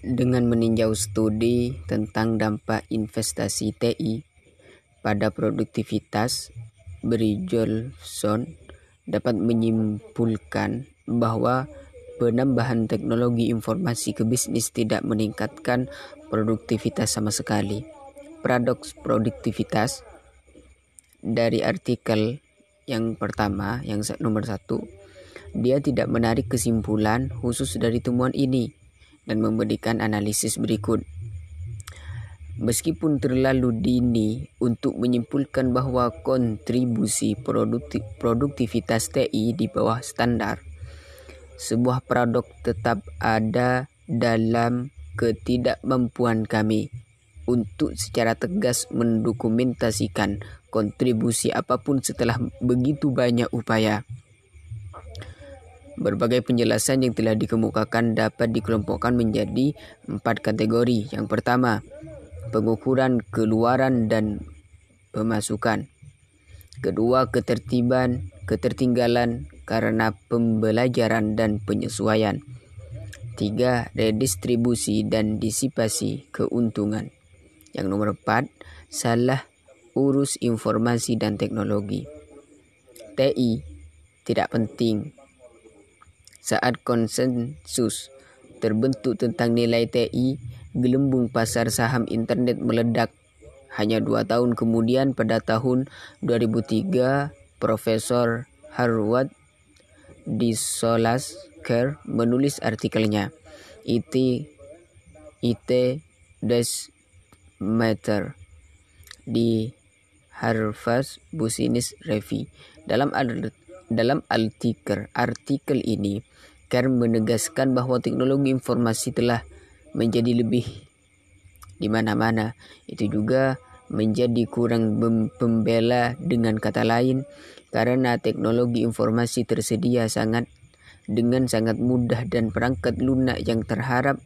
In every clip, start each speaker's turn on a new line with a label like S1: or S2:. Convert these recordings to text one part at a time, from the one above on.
S1: dengan meninjau studi tentang dampak investasi TI pada produktivitas, Brijolfsson dapat menyimpulkan bahwa penambahan teknologi informasi ke bisnis tidak meningkatkan produktivitas sama sekali. Paradoks produktivitas dari artikel yang pertama, yang nomor satu, dia tidak menarik kesimpulan khusus dari temuan ini dan memberikan analisis berikut. Meskipun terlalu dini untuk menyimpulkan bahwa kontribusi produktivitas TI di bawah standar, sebuah produk tetap ada dalam ketidakmampuan kami untuk secara tegas mendokumentasikan kontribusi apa pun setelah begitu banyak upaya. Berbagai penjelasan yang telah dikemukakan dapat dikelompokkan menjadi empat kategori. Yang pertama, pengukuran keluaran dan pemasukan. Kedua, ketertiban, ketertinggalan karena pembelajaran dan penyesuaian. Tiga, redistribusi dan disipasi keuntungan. Yang nomor empat, salah urus informasi dan teknologi. TI tidak penting saat konsensus terbentuk tentang nilai TI, gelembung pasar saham internet meledak. Hanya dua tahun kemudian pada tahun 2003, Profesor Harvard di Solas Care menulis artikelnya IT IT Does Matter di Harvard Business Review. Dalam dalam artikel, artikel ini, Kern menegaskan bahwa teknologi informasi telah menjadi lebih di mana-mana. Itu juga menjadi kurang pembela dengan kata lain karena teknologi informasi tersedia sangat dengan sangat mudah dan perangkat lunak yang terharap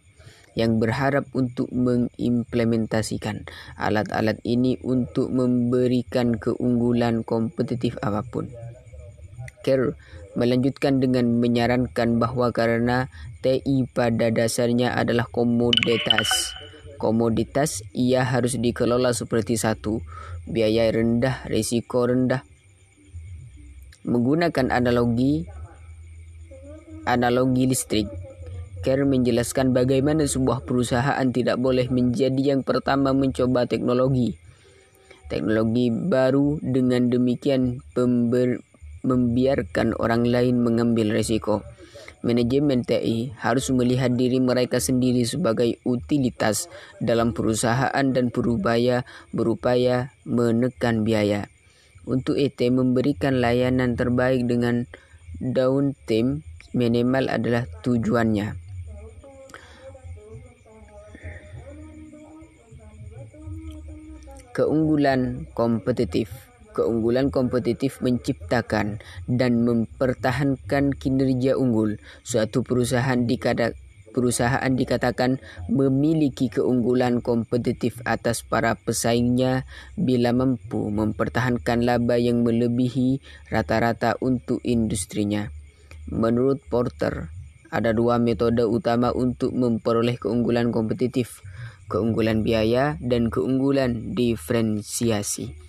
S1: yang berharap untuk mengimplementasikan alat-alat ini untuk memberikan keunggulan kompetitif apa pun. Kerr melanjutkan dengan menyarankan bahwa karena TI pada dasarnya adalah komoditas, komoditas ia harus dikelola seperti satu, biaya rendah, risiko rendah. Menggunakan analogi analogi listrik, Kerr menjelaskan bagaimana sebuah perusahaan tidak boleh menjadi yang pertama mencoba teknologi. Teknologi baru dengan demikian pember, membiarkan orang lain mengambil resiko. Manajemen TI harus melihat diri mereka sendiri sebagai utilitas dalam perusahaan dan berupaya berupaya menekan biaya. Untuk itu memberikan layanan terbaik dengan downtime minimal adalah tujuannya. Keunggulan kompetitif keunggulan kompetitif menciptakan dan mempertahankan kinerja unggul. Suatu perusahaan perusahaan dikatakan memiliki keunggulan kompetitif atas para pesaingnya bila mampu mempertahankan laba yang melebihi rata-rata untuk industrinya. Menurut Porter, ada dua metode utama untuk memperoleh keunggulan kompetitif, keunggulan biaya dan keunggulan diferensiasi.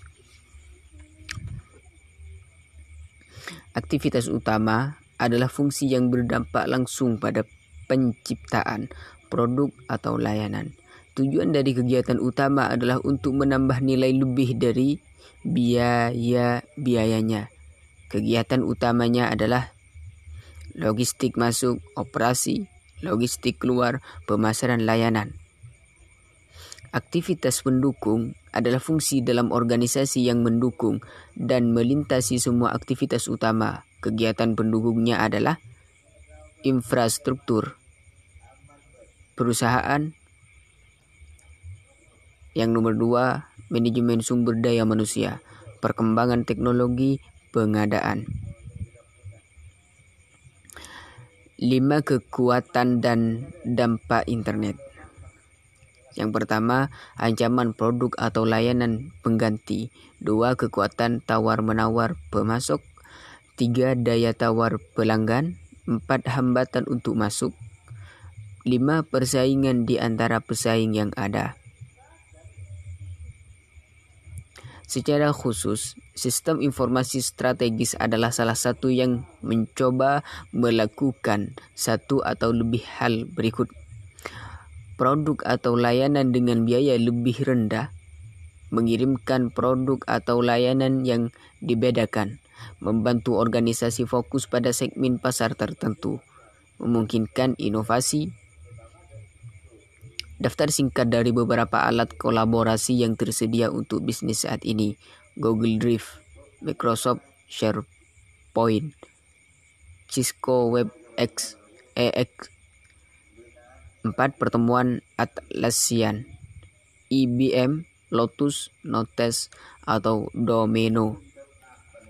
S1: Aktivitas utama adalah fungsi yang berdampak langsung pada penciptaan produk atau layanan. Tujuan dari kegiatan utama adalah untuk menambah nilai lebih dari biaya-biayanya. Kegiatan utamanya adalah logistik masuk, operasi, logistik keluar, pemasaran layanan. Aktivitas pendukung adalah fungsi dalam organisasi yang mendukung dan melintasi semua aktivitas utama. Kegiatan pendukungnya adalah infrastruktur, perusahaan, yang nomor dua, manajemen sumber daya manusia, perkembangan teknologi, pengadaan. Lima kekuatan dan dampak internet. Yang pertama, ancaman produk atau layanan pengganti. Dua, kekuatan tawar-menawar pemasok. Tiga, daya tawar pelanggan. Empat, hambatan untuk masuk. 5. Persaingan di antara pesaing yang ada. Secara khusus, sistem informasi strategis adalah salah satu yang mencoba melakukan satu atau lebih hal berikut. Produk atau layanan dengan biaya lebih rendah, mengirimkan produk atau layanan yang dibedakan, membantu organisasi fokus pada segmen pasar tertentu, memungkinkan inovasi, Daftar singkat dari beberapa alat kolaborasi yang tersedia untuk bisnis saat ini. Google Drive, Microsoft SharePoint, Cisco WebEx, EX, 4 pertemuan Atlassian, IBM, Lotus, Notes, atau Domino.